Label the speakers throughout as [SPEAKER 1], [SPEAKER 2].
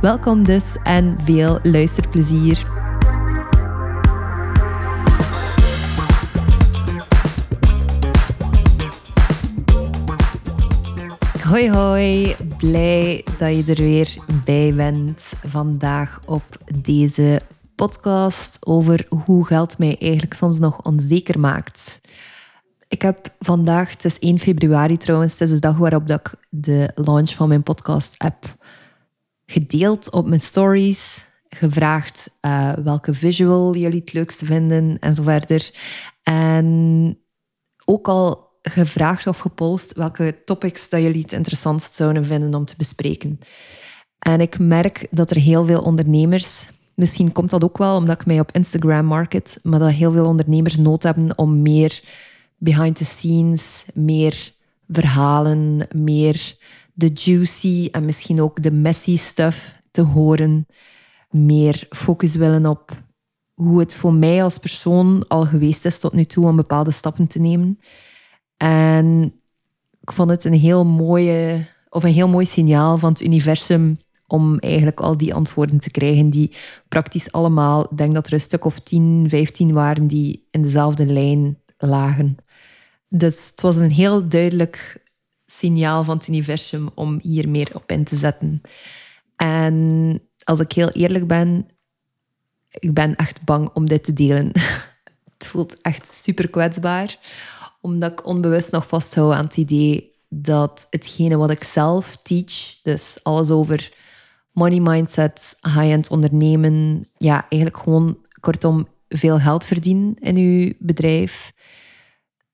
[SPEAKER 1] Welkom dus en veel luisterplezier. Hoi hoi, blij dat je er weer bij bent vandaag op deze podcast over hoe geld mij eigenlijk soms nog onzeker maakt. Ik heb vandaag, het is 1 februari trouwens, het is de dag waarop ik de launch van mijn podcast heb gedeeld op mijn stories, gevraagd uh, welke visual jullie het leukste vinden en zo verder. En ook al gevraagd of gepost welke topics dat jullie het interessantst zouden vinden om te bespreken. En ik merk dat er heel veel ondernemers, misschien komt dat ook wel omdat ik mij op Instagram market, maar dat heel veel ondernemers nood hebben om meer behind the scenes, meer verhalen, meer de juicy en misschien ook de messy stuff te horen. Meer focus willen op hoe het voor mij als persoon al geweest is tot nu toe om bepaalde stappen te nemen. En ik vond het een heel mooie, of een heel mooi signaal van het universum om eigenlijk al die antwoorden te krijgen die praktisch allemaal, ik denk dat er een stuk of 10, 15 waren die in dezelfde lijn lagen. Dus het was een heel duidelijk signaal van het universum om hier meer op in te zetten. En als ik heel eerlijk ben, ik ben echt bang om dit te delen. Het voelt echt super kwetsbaar omdat ik onbewust nog vasthoud aan het idee dat hetgene wat ik zelf teach, dus alles over money mindset, high-end ondernemen, ja, eigenlijk gewoon kortom veel geld verdienen in uw bedrijf,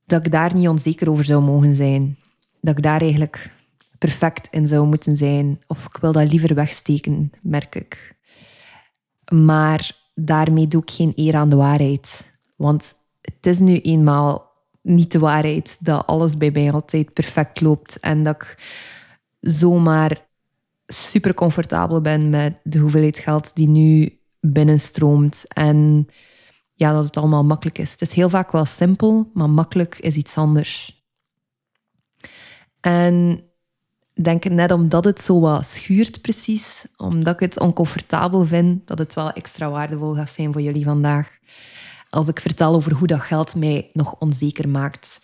[SPEAKER 1] dat ik daar niet onzeker over zou mogen zijn. Dat ik daar eigenlijk perfect in zou moeten zijn. Of ik wil dat liever wegsteken, merk ik. Maar daarmee doe ik geen eer aan de waarheid. Want het is nu eenmaal niet de waarheid dat alles bij mij altijd perfect loopt en dat ik zomaar super comfortabel ben met de hoeveelheid geld die nu binnenstroomt en ja, dat het allemaal makkelijk is. Het is heel vaak wel simpel, maar makkelijk is iets anders. En denk net omdat het zo wat schuurt precies, omdat ik het oncomfortabel vind, dat het wel extra waardevol gaat zijn voor jullie vandaag als ik vertel over hoe dat geld mij nog onzeker maakt.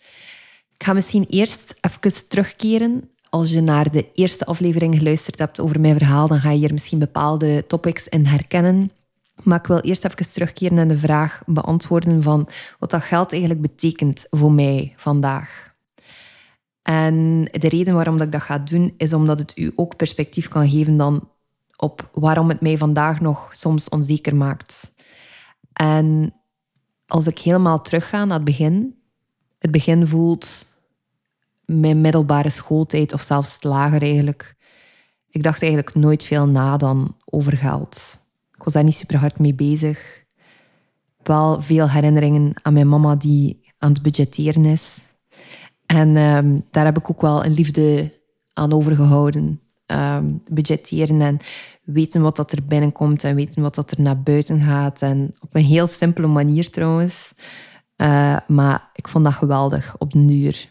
[SPEAKER 1] Ik ga misschien eerst even terugkeren. Als je naar de eerste aflevering geluisterd hebt over mijn verhaal, dan ga je hier misschien bepaalde topics in herkennen. Maar ik wil eerst even terugkeren en de vraag beantwoorden van wat dat geld eigenlijk betekent voor mij vandaag. En de reden waarom dat ik dat ga doen, is omdat het u ook perspectief kan geven dan op waarom het mij vandaag nog soms onzeker maakt. En als ik helemaal terugga naar het begin, het begin voelt mijn middelbare schooltijd of zelfs lager eigenlijk. Ik dacht eigenlijk nooit veel na dan over geld. Ik was daar niet super hard mee bezig. Wel veel herinneringen aan mijn mama die aan het budgetteren is. En ehm, daar heb ik ook wel een liefde aan overgehouden. Um, budgetteren en weten wat dat er binnenkomt en weten wat dat er naar buiten gaat. En op een heel simpele manier trouwens. Uh, maar ik vond dat geweldig op de duur.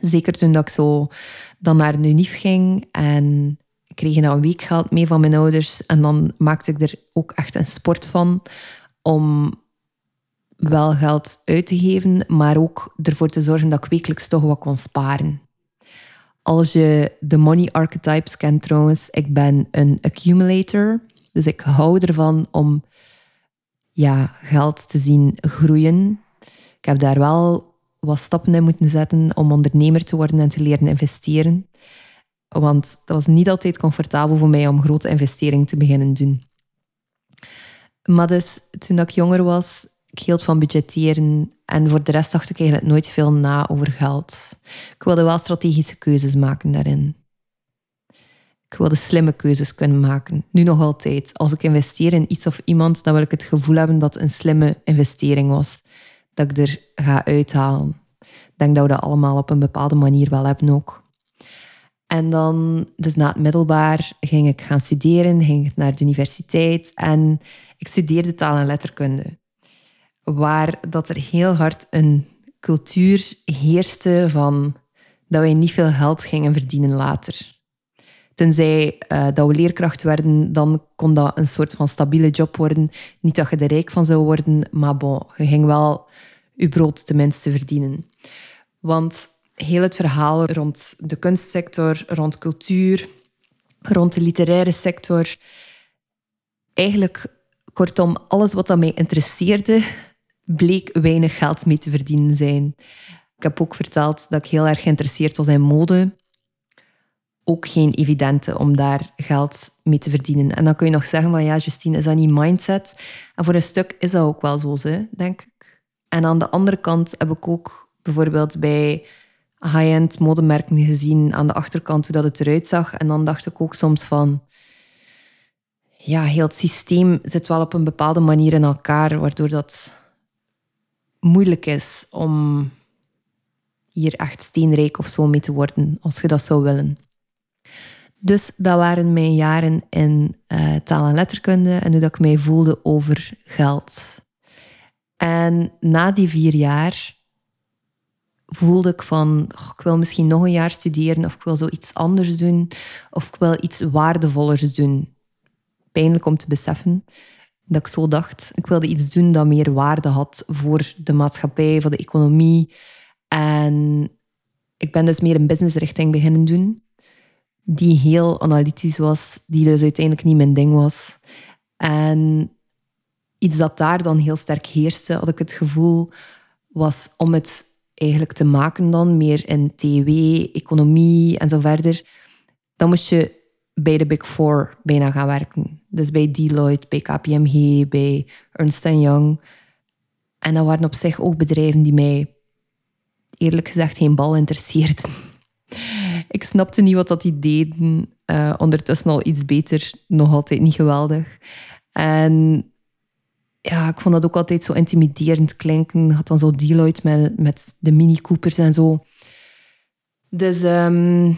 [SPEAKER 1] Zeker toen dat ik zo dan naar de ging en ik kreeg nou een weekgeld mee van mijn ouders. En dan maakte ik er ook echt een sport van om wel geld uit te geven, maar ook ervoor te zorgen dat ik wekelijks toch wat kon sparen. Als je de money archetypes kent trouwens, ik ben een accumulator. Dus ik hou ervan om ja, geld te zien groeien. Ik heb daar wel wat stappen in moeten zetten om ondernemer te worden en te leren investeren. Want dat was niet altijd comfortabel voor mij om grote investeringen te beginnen doen. Maar dus, toen ik jonger was, ik hield van budgetteren en voor de rest dacht ik eigenlijk nooit veel na over geld. Ik wilde wel strategische keuzes maken daarin. Ik wilde slimme keuzes kunnen maken. Nu nog altijd. Als ik investeer in iets of iemand, dan wil ik het gevoel hebben dat het een slimme investering was. Dat ik er ga uithalen. Ik denk dat we dat allemaal op een bepaalde manier wel hebben ook. En dan, dus na het middelbaar, ging ik gaan studeren, ging ik naar de universiteit en ik studeerde taal en letterkunde. Waar dat er heel hard een cultuur heerste van dat wij niet veel geld gingen verdienen later. Tenzij uh, dat we leerkracht werden, dan kon dat een soort van stabiele job worden. Niet dat je er rijk van zou worden, maar bon, je ging wel je brood tenminste verdienen. Want heel het verhaal rond de kunstsector, rond cultuur, rond de literaire sector, eigenlijk kortom, alles wat mij interesseerde, bleek weinig geld mee te verdienen zijn. Ik heb ook verteld dat ik heel erg geïnteresseerd was in mode. Ook geen evidente om daar geld mee te verdienen. En dan kun je nog zeggen van ja, Justine, is dat niet mindset? En voor een stuk is dat ook wel zo, denk ik. En aan de andere kant heb ik ook bijvoorbeeld bij high-end modemerken gezien aan de achterkant hoe dat het eruit zag. En dan dacht ik ook soms van... Ja, heel het systeem zit wel op een bepaalde manier in elkaar, waardoor dat moeilijk is om hier echt steenrijk of zo mee te worden, als je dat zou willen. Dus dat waren mijn jaren in uh, taal en letterkunde en hoe dat ik mij voelde over geld. En na die vier jaar voelde ik van, ik wil misschien nog een jaar studeren of ik wil zoiets anders doen of ik wil iets waardevollers doen. Pijnlijk om te beseffen dat ik zo dacht. Ik wilde iets doen dat meer waarde had voor de maatschappij, voor de economie. En ik ben dus meer een businessrichting beginnen doen, die heel analytisch was, die dus uiteindelijk niet mijn ding was. En iets dat daar dan heel sterk heerste, had ik het gevoel, was om het eigenlijk te maken dan, meer in TW, economie en zo verder, dan moest je bij de Big Four bijna gaan werken. Dus bij Deloitte, bij KPMG, bij Ernst Young. En dat waren op zich ook bedrijven die mij eerlijk gezegd geen bal interesseerden. Ik snapte niet wat dat die deden. Uh, ondertussen al iets beter, nog altijd niet geweldig. En ja, ik vond dat ook altijd zo intimiderend klinken. Had dan zo Deloitte met, met de Mini Coopers en zo. Dus ehm,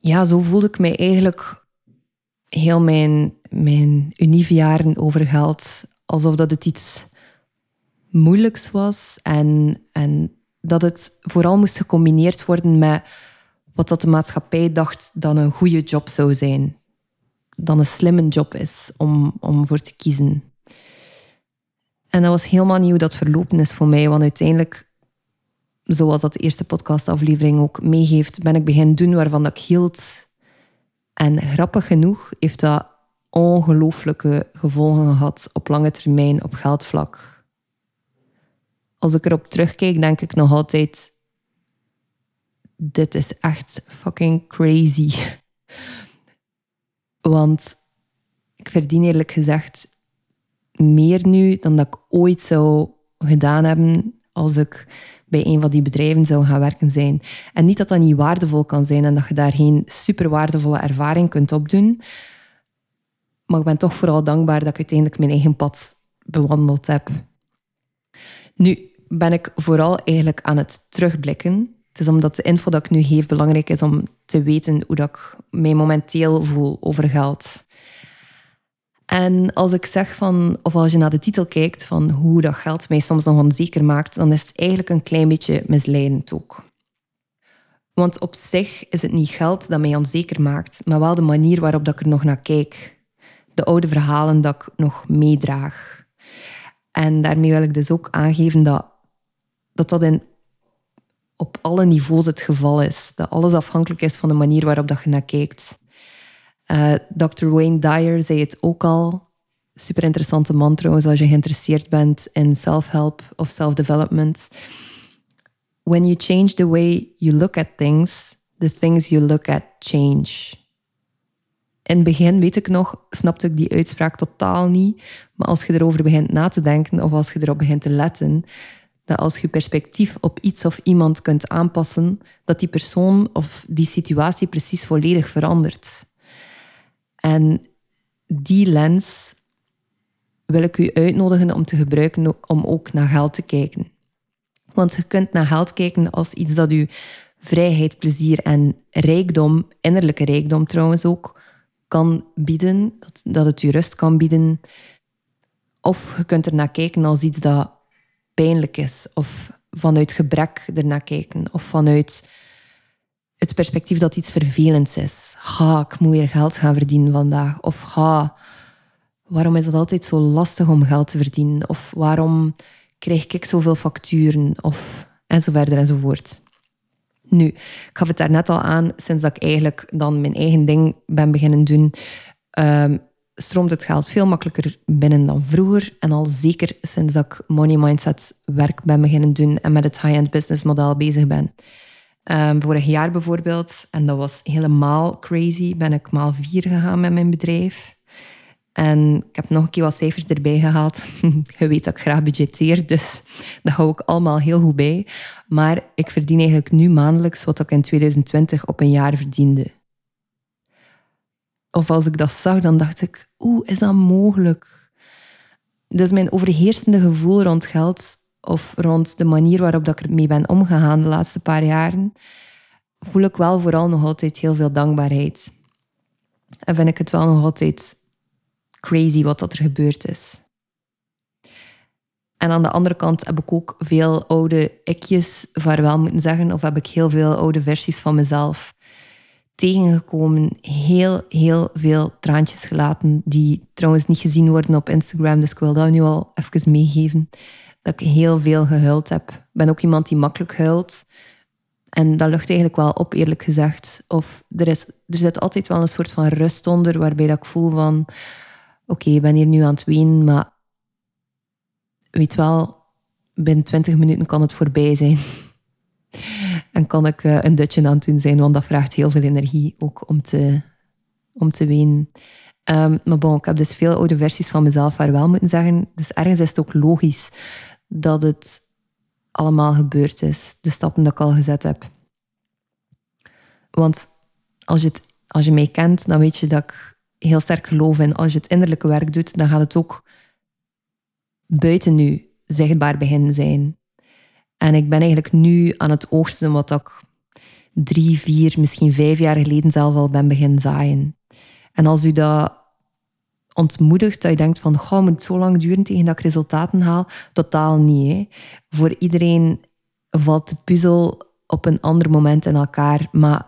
[SPEAKER 1] ja, zo voelde ik mij eigenlijk heel mijn, mijn jaren over geld. Alsof dat het iets moeilijks was. En, en dat het vooral moest gecombineerd worden met wat dat de maatschappij dacht dat een goede job zou zijn. Dan een slimme job is om, om voor te kiezen. En dat was helemaal niet hoe dat verlopen is voor mij. Want uiteindelijk, zoals dat de eerste podcastaflevering ook meegeeft, ben ik beginnen doen waarvan ik hield. En grappig genoeg heeft dat ongelooflijke gevolgen gehad op lange termijn op geldvlak. Als ik erop terugkijk, denk ik nog altijd: dit is echt fucking crazy. Want ik verdien eerlijk gezegd meer nu dan dat ik ooit zou gedaan hebben als ik bij een van die bedrijven zou gaan werken zijn. En niet dat dat niet waardevol kan zijn en dat je daar geen super waardevolle ervaring kunt opdoen. Maar ik ben toch vooral dankbaar dat ik uiteindelijk mijn eigen pad bewandeld heb. Nu ben ik vooral eigenlijk aan het terugblikken. Het is omdat de info dat ik nu geef belangrijk is om te weten hoe dat ik mij momenteel voel over geld. En als ik zeg van, of als je naar de titel kijkt van hoe dat geld mij soms nog onzeker maakt, dan is het eigenlijk een klein beetje misleidend ook. Want op zich is het niet geld dat mij onzeker maakt, maar wel de manier waarop dat ik er nog naar kijk. De oude verhalen dat ik nog meedraag. En daarmee wil ik dus ook aangeven dat dat, op alle niveaus het geval is. Dat alles afhankelijk is van de manier waarop dat je naar kijkt. Eh, Dr. Wayne Dyer zei het ook al. Super interessante man trouwens, als je geïnteresseerd bent in self-help of self-development. When you change the way you look at things, the things you look at change. In het begin, weet ik nog, snapte ik die uitspraak totaal niet. Maar als je erover begint na te denken of als je erop begint te letten, dat als je perspectief op iets of iemand kunt aanpassen, dat die persoon of die situatie precies volledig verandert. En die lens wil ik u uitnodigen om te gebruiken om ook naar geld te kijken. Want je kunt naar geld kijken als iets dat u vrijheid, plezier en rijkdom, innerlijke rijkdom trouwens ook, kan bieden. Dat, het u rust kan bieden. Of je kunt er naar kijken als iets dat pijnlijk is. Of vanuit gebrek ernaar kijken. Of vanuit het perspectief dat iets vervelends is. Ga, ik moet weer geld gaan verdienen vandaag. Of ga, waarom is het altijd zo lastig om geld te verdienen? Of waarom krijg ik zoveel facturen? Of enzovoort enzovoort. Nu, ik gaf het daar net al aan, sinds dat ik eigenlijk dan mijn eigen ding ben beginnen doen, ehm, stroomt het geld veel makkelijker binnen dan vroeger. En al zeker sinds dat ik money mindset werk ben beginnen doen en met het high-end business model bezig ben. Um, vorig jaar bijvoorbeeld, en dat was helemaal crazy, ben ik maal vier gegaan met mijn bedrijf. En ik heb nog een keer wat cijfers erbij gehaald. Je weet dat ik graag budgetteer, dus dat hou ik allemaal heel goed bij. Maar ik verdien eigenlijk nu maandelijks wat ik in 2020 op een jaar verdiende. Of als ik dat zag, dan dacht ik, oeh, is dat mogelijk? Dus mijn overheersende gevoel rond geld of rond de manier waarop dat ik ermee ben omgegaan de laatste paar jaren, voel ik wel vooral nog altijd heel veel dankbaarheid. En vind ik het wel nog altijd crazy wat dat er gebeurd is. En aan de andere kant heb ik ook veel oude ikjes vaarwel moeten zeggen, of heb ik heel veel oude versies van mezelf tegengekomen. Heel, heel veel traantjes gelaten, die trouwens niet gezien worden op Instagram, dus ik wil dat nu al even meegeven. Dat ik heel veel gehuild heb. Ik ben ook iemand die makkelijk huilt. En dat lucht eigenlijk wel op, eerlijk gezegd. Of er, is, er zit altijd wel een soort van rust onder, waarbij dat ik voel van oké, ik ben hier nu aan het wenen, maar weet wel, binnen 20 minuten kan het voorbij zijn. en kan ik uh, een dutje aan het doen zijn, want dat vraagt heel veel energie ook om te, om te wenen. Um, maar bon, ik heb dus veel oude versies van mezelf waar wel moeten zeggen. Dus ergens is het ook logisch dat het allemaal gebeurd is. De stappen die ik al gezet heb. Want als je, het, als je mij kent, dan weet je dat ik heel sterk geloof in. Als je het innerlijke werk doet, dan gaat het ook buiten nu zichtbaar beginnen zijn. En ik ben eigenlijk nu aan het oogsten wat ik drie, vier, misschien vijf jaar geleden zelf al ben beginnen zaaien. En als u dat ontmoedigt, dat je denkt van, goh, moet het zo lang duren tegen dat ik resultaten haal? Totaal niet. Voor iedereen valt de puzzel op een ander moment in elkaar. Maar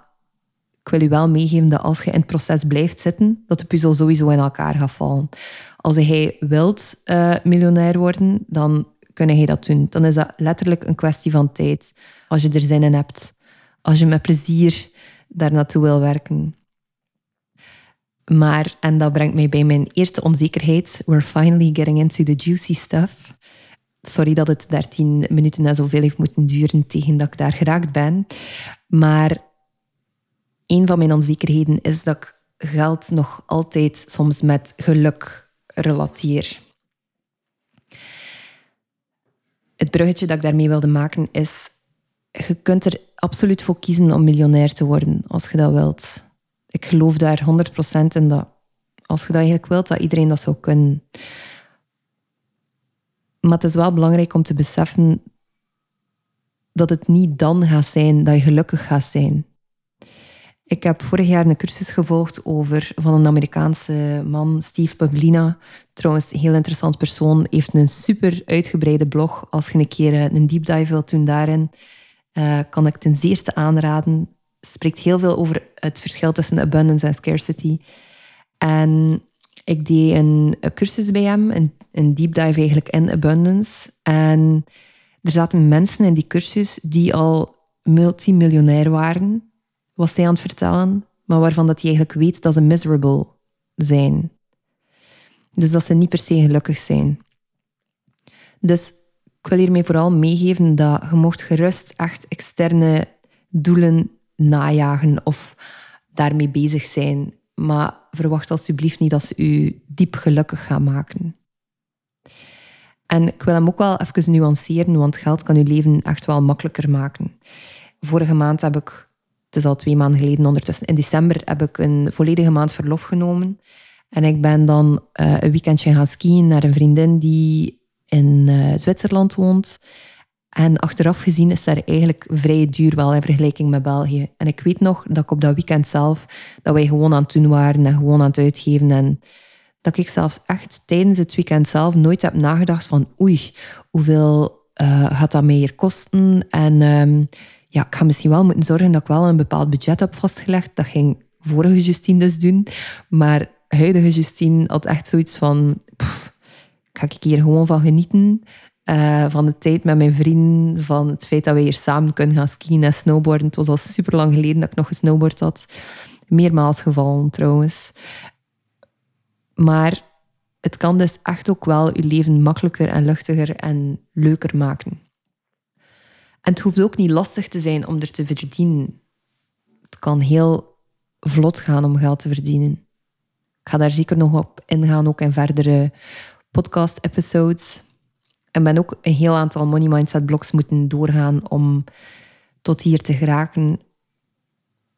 [SPEAKER 1] ik wil u wel meegeven dat als je in het proces blijft zitten, dat de puzzel sowieso in elkaar gaat vallen. Als hij wilt uh, miljonair worden, dan kun hij dat doen. Dan is dat letterlijk een kwestie van tijd. Als je er zin in hebt. Als je met plezier daar naartoe wil werken. Maar, en dat brengt mij bij mijn eerste onzekerheid. We're finally getting into the juicy stuff. Sorry dat het 13 minuten en zoveel heeft moeten duren tegen dat ik daar geraakt ben. Maar een van mijn onzekerheden is dat ik geld nog altijd soms met geluk relateer. Het bruggetje dat ik daarmee wilde maken is: je kunt er absoluut voor kiezen om miljonair te worden als je dat wilt. Ik geloof daar 100% in dat als je dat eigenlijk wilt, dat iedereen dat zou kunnen. Maar het is wel belangrijk om te beseffen dat het niet dan gaat zijn dat je gelukkig gaat zijn. Ik heb vorig jaar een cursus gevolgd over, van een Amerikaanse man, Steve Pavlina. Trouwens, een heel interessant persoon. Heeft een super uitgebreide blog. Als je een keer eh, een deep dive wilt doen daarin, uh, kan ik ten zeerste aanraden. Spreekt heel veel over het verschil tussen abundance en scarcity. En ik deed een, een cursus bij hem, een, een deep dive eigenlijk in abundance. En er zaten mensen in die cursus die al multimiljonair waren was hij aan het vertellen, maar waarvan dat hij eigenlijk weet dat ze miserable zijn. Dus dat ze niet per se gelukkig zijn. Dus ik wil hiermee vooral meegeven dat je mocht gerust echt externe doelen najagen of daarmee bezig zijn. Maar verwacht alsjeblieft niet dat ze u diep gelukkig gaan maken. En ik wil hem ook wel even nuanceren, want geld kan uw leven echt wel makkelijker maken. Vorige maand heb ik het is al twee maanden geleden ondertussen. In december heb ik een volledige maand verlof genomen. En ik ben dan uh, een weekendje gaan skiën naar een vriendin die in uh, Zwitserland woont. En achteraf gezien is daar eigenlijk vrij duur wel in vergelijking met België. En ik weet nog dat ik op dat weekend zelf, dat wij gewoon aan het doen waren en gewoon aan het uitgeven. En dat ik zelfs echt tijdens het weekend zelf nooit heb nagedacht van oei, hoeveel uh, gaat dat mij kosten? En um, ja, ik ga misschien wel moeten zorgen dat ik wel een bepaald budget heb vastgelegd. Dat ging vorige Justine dus doen. Maar huidige Justine had echt zoiets van... Ga ik hier gewoon van genieten? Uh, van de tijd met mijn vrienden, van het feit dat we hier samen kunnen gaan skiën en snowboarden. Het was al super lang geleden dat ik nog gesnowboard had. Meermaals gevallen trouwens. Maar het kan dus echt ook wel je leven makkelijker en luchtiger en leuker maken. En het hoeft ook niet lastig te zijn om er te verdienen. Het kan heel vlot gaan om geld te verdienen. Ik ga daar zeker nog op ingaan, ook in verdere podcast-episodes. En ben ook een heel aantal money mindset blogs moeten doorgaan om tot hier te geraken.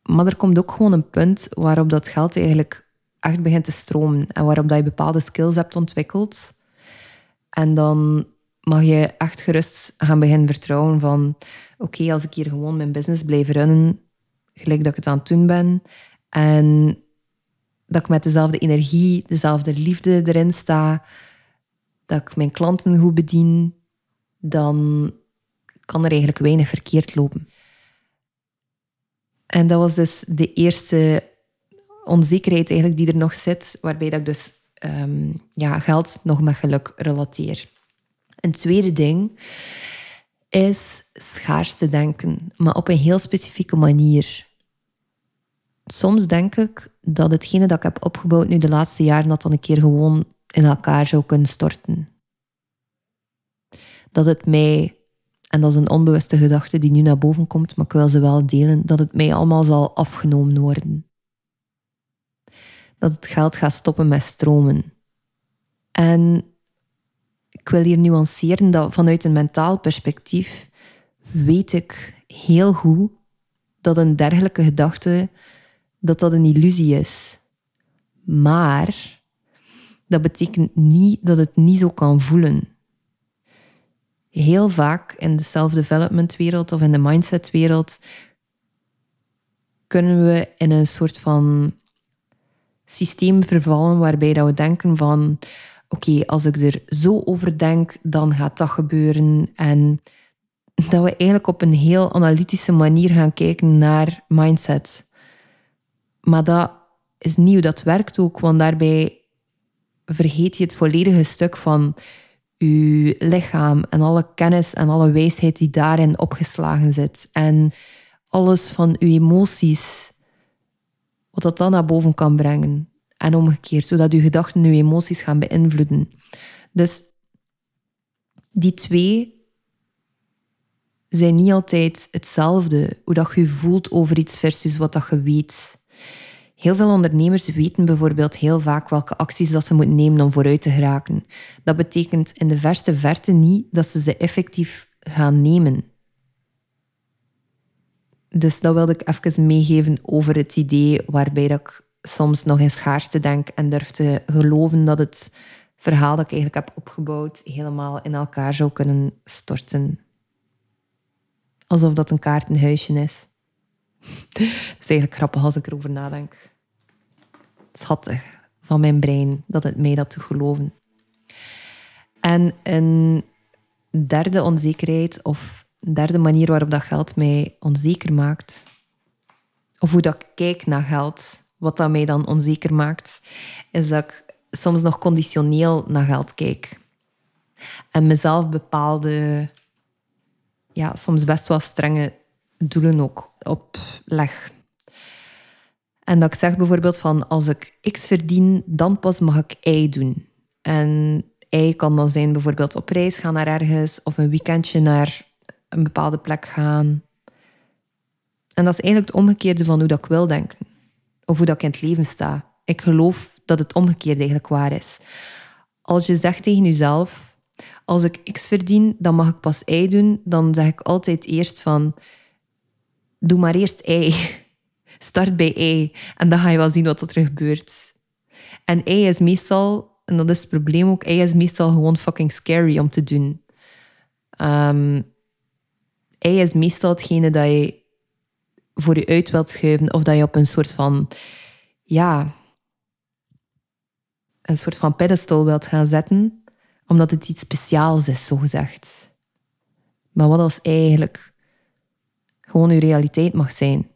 [SPEAKER 1] Maar er komt ook gewoon een punt waarop dat geld eigenlijk echt begint te stromen en waarop dat je bepaalde skills hebt ontwikkeld. En dan mag je echt gerust gaan beginnen vertrouwen van oké, als ik hier gewoon mijn business blijf runnen, gelijk dat ik het aan het doen ben, en dat ik met dezelfde energie, dezelfde liefde erin sta, dat ik mijn klanten goed bedien, dan kan er eigenlijk weinig verkeerd lopen. En dat was dus de eerste onzekerheid eigenlijk die er nog zit, waarbij dat ik dus ehm, ja, geld nog met geluk relateer. Een tweede ding is schaarste denken, maar op een heel specifieke manier. Soms denk ik dat hetgene dat ik heb opgebouwd nu de laatste jaren, dat dan een keer gewoon in elkaar zou kunnen storten. Dat het mij, en dat is een onbewuste gedachte die nu naar boven komt, maar ik wil ze wel delen, dat het mij allemaal zal afgenomen worden. Dat het geld gaat stoppen met stromen. En ik wil hier nuanceren dat vanuit een mentaal perspectief weet ik heel goed dat een dergelijke gedachte dat dat een illusie is. Maar dat betekent niet dat het niet zo kan voelen. Heel vaak in de self-development wereld of in de mindset wereld kunnen we in een soort van systeem vervallen waarbij dat we denken van oké, als ik er zo over denk, dan gaat dat gebeuren. En dat we eigenlijk op een heel analytische manier gaan kijken naar mindset. Maar dat is nieuw, dat werkt ook, want daarbij vergeet je het volledige stuk van je lichaam en alle kennis en alle wijsheid die daarin opgeslagen zit. En alles van je emoties, wat dat dan naar boven kan brengen en omgekeerd, zodat je gedachten je emoties gaan beïnvloeden. Dus die twee zijn niet altijd hetzelfde, hoe dat je voelt over iets versus wat dat je weet. Heel veel ondernemers weten bijvoorbeeld heel vaak welke acties dat ze moeten nemen om vooruit te geraken. Dat betekent in de verste verte niet dat ze ze effectief gaan nemen. Dus dat wilde ik even meegeven over het idee waarbij ik soms nog in schaarste denk en durf te geloven dat het verhaal dat ik eigenlijk heb opgebouwd helemaal in elkaar zou kunnen storten. Alsof dat een kaartenhuisje is. Het is eigenlijk grappig als ik erover nadenk. Schattig van mijn brein dat het mij dat te geloven. En een derde onzekerheid of derde manier waarop dat geld mij onzeker maakt, of hoe dat ik kijk naar geld, wat dat mij dan onzeker maakt, is dat ik soms nog conditioneel naar geld kijk. En mezelf bepaalde, ja, soms best wel strenge doelen ook opleg. En dat ik zeg bijvoorbeeld van als ik X verdien, dan pas mag ik Y doen. En Y kan dan zijn bijvoorbeeld op reis gaan naar ergens of een weekendje naar een bepaalde plek gaan. En dat is eigenlijk het omgekeerde van hoe dat ik wil denken of hoe dat ik in het leven sta. Ik geloof dat het omgekeerd eigenlijk waar is. Als je zegt tegen jezelf, als ik X verdien, dan mag ik pas Y doen, dan zeg ik altijd eerst van, doe maar eerst Y. Start bij I en dan ga je wel zien wat er gebeurt. En I is meestal, en dat is het probleem ook, I is meestal gewoon fucking scary om te doen. Um, is meestal hetgene dat je voor je uit wilt schuiven of dat je op een soort van, ja, een soort van pedestal wilt gaan zetten, omdat het iets speciaals is, zogezegd. Maar wat als eigenlijk gewoon je realiteit mag zijn?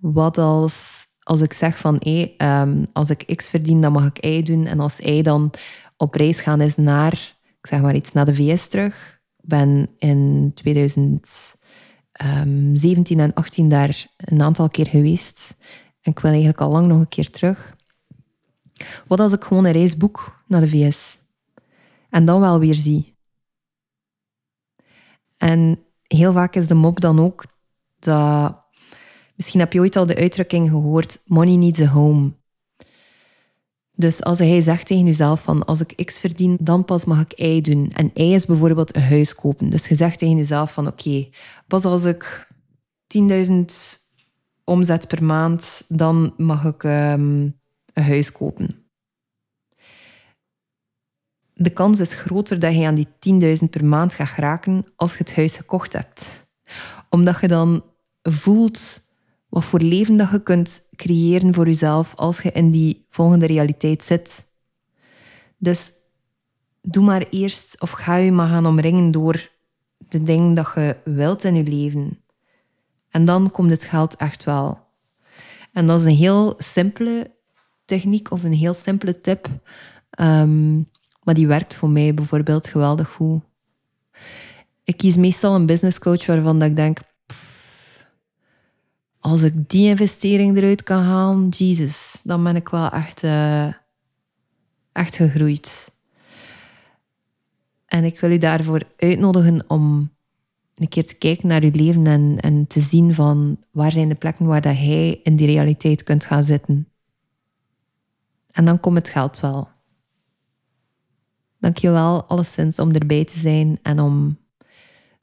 [SPEAKER 1] Wat als, als ik zeg van, um, als ik X verdien, dan mag ik Y doen. En als Y dan op reis gaan is naar, ik zeg maar iets, naar de VS terug. Ik ben in 2017 en 18 daar een aantal keer geweest. En ik wil eigenlijk al lang nog een keer terug. Wat als ik gewoon een reis boek naar de VS? En dan wel weer zie. En heel vaak is de mop dan ook dat... Misschien heb je ooit al de uitdrukking gehoord, money needs a home. Dus als hij zegt tegen jezelf van als ik X verdien, dan pas mag ik Y doen. En Y is bijvoorbeeld een huis kopen. Dus je zegt tegen jezelf van oké, pas als ik 10.000 omzet per maand, dan mag ik um, een huis kopen. De kans is groter dat je aan die 10.000 per maand gaat raken als je het huis gekocht hebt. Omdat je dan voelt wat voor leven dat je kunt creëren voor jezelf als je in die volgende realiteit zit. Dus doe maar eerst of ga je maar gaan omringen door de dingen dat je wilt in je leven. En dan komt het geld echt wel. En dat is een heel simpele techniek of een heel simpele tip. Um, maar die werkt voor mij bijvoorbeeld geweldig goed. Ik kies meestal een business coach waarvan dat ik denk, als ik die investering eruit kan halen, Jesus, dan ben ik wel echt, uh, echt gegroeid. En ik wil u daarvoor uitnodigen om een keer te kijken naar uw leven en, en te zien van waar zijn de plekken waar dat hij in die realiteit kunt gaan zitten. En dan komt het geld wel. Dankjewel alleszins om erbij te zijn en om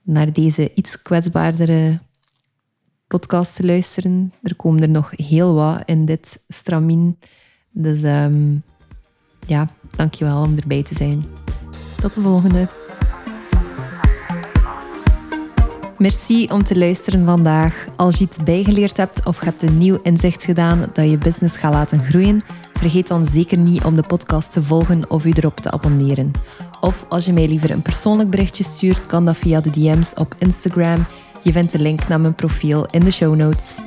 [SPEAKER 1] naar deze iets kwetsbaardere podcast te luisteren. Er komen er nog heel wat in dit stramien. Dus um, ja, dankjewel om erbij te zijn. Tot de volgende. Merci om te luisteren vandaag. Als je iets bijgeleerd hebt of je hebt een nieuw inzicht gedaan dat je business gaat laten groeien, vergeet dan zeker niet om de podcast te volgen of u erop te abonneren. Of als je mij liever een persoonlijk berichtje stuurt, kan dat via de DM's op Instagram. Je vindt de link naar mijn profiel in de show notes.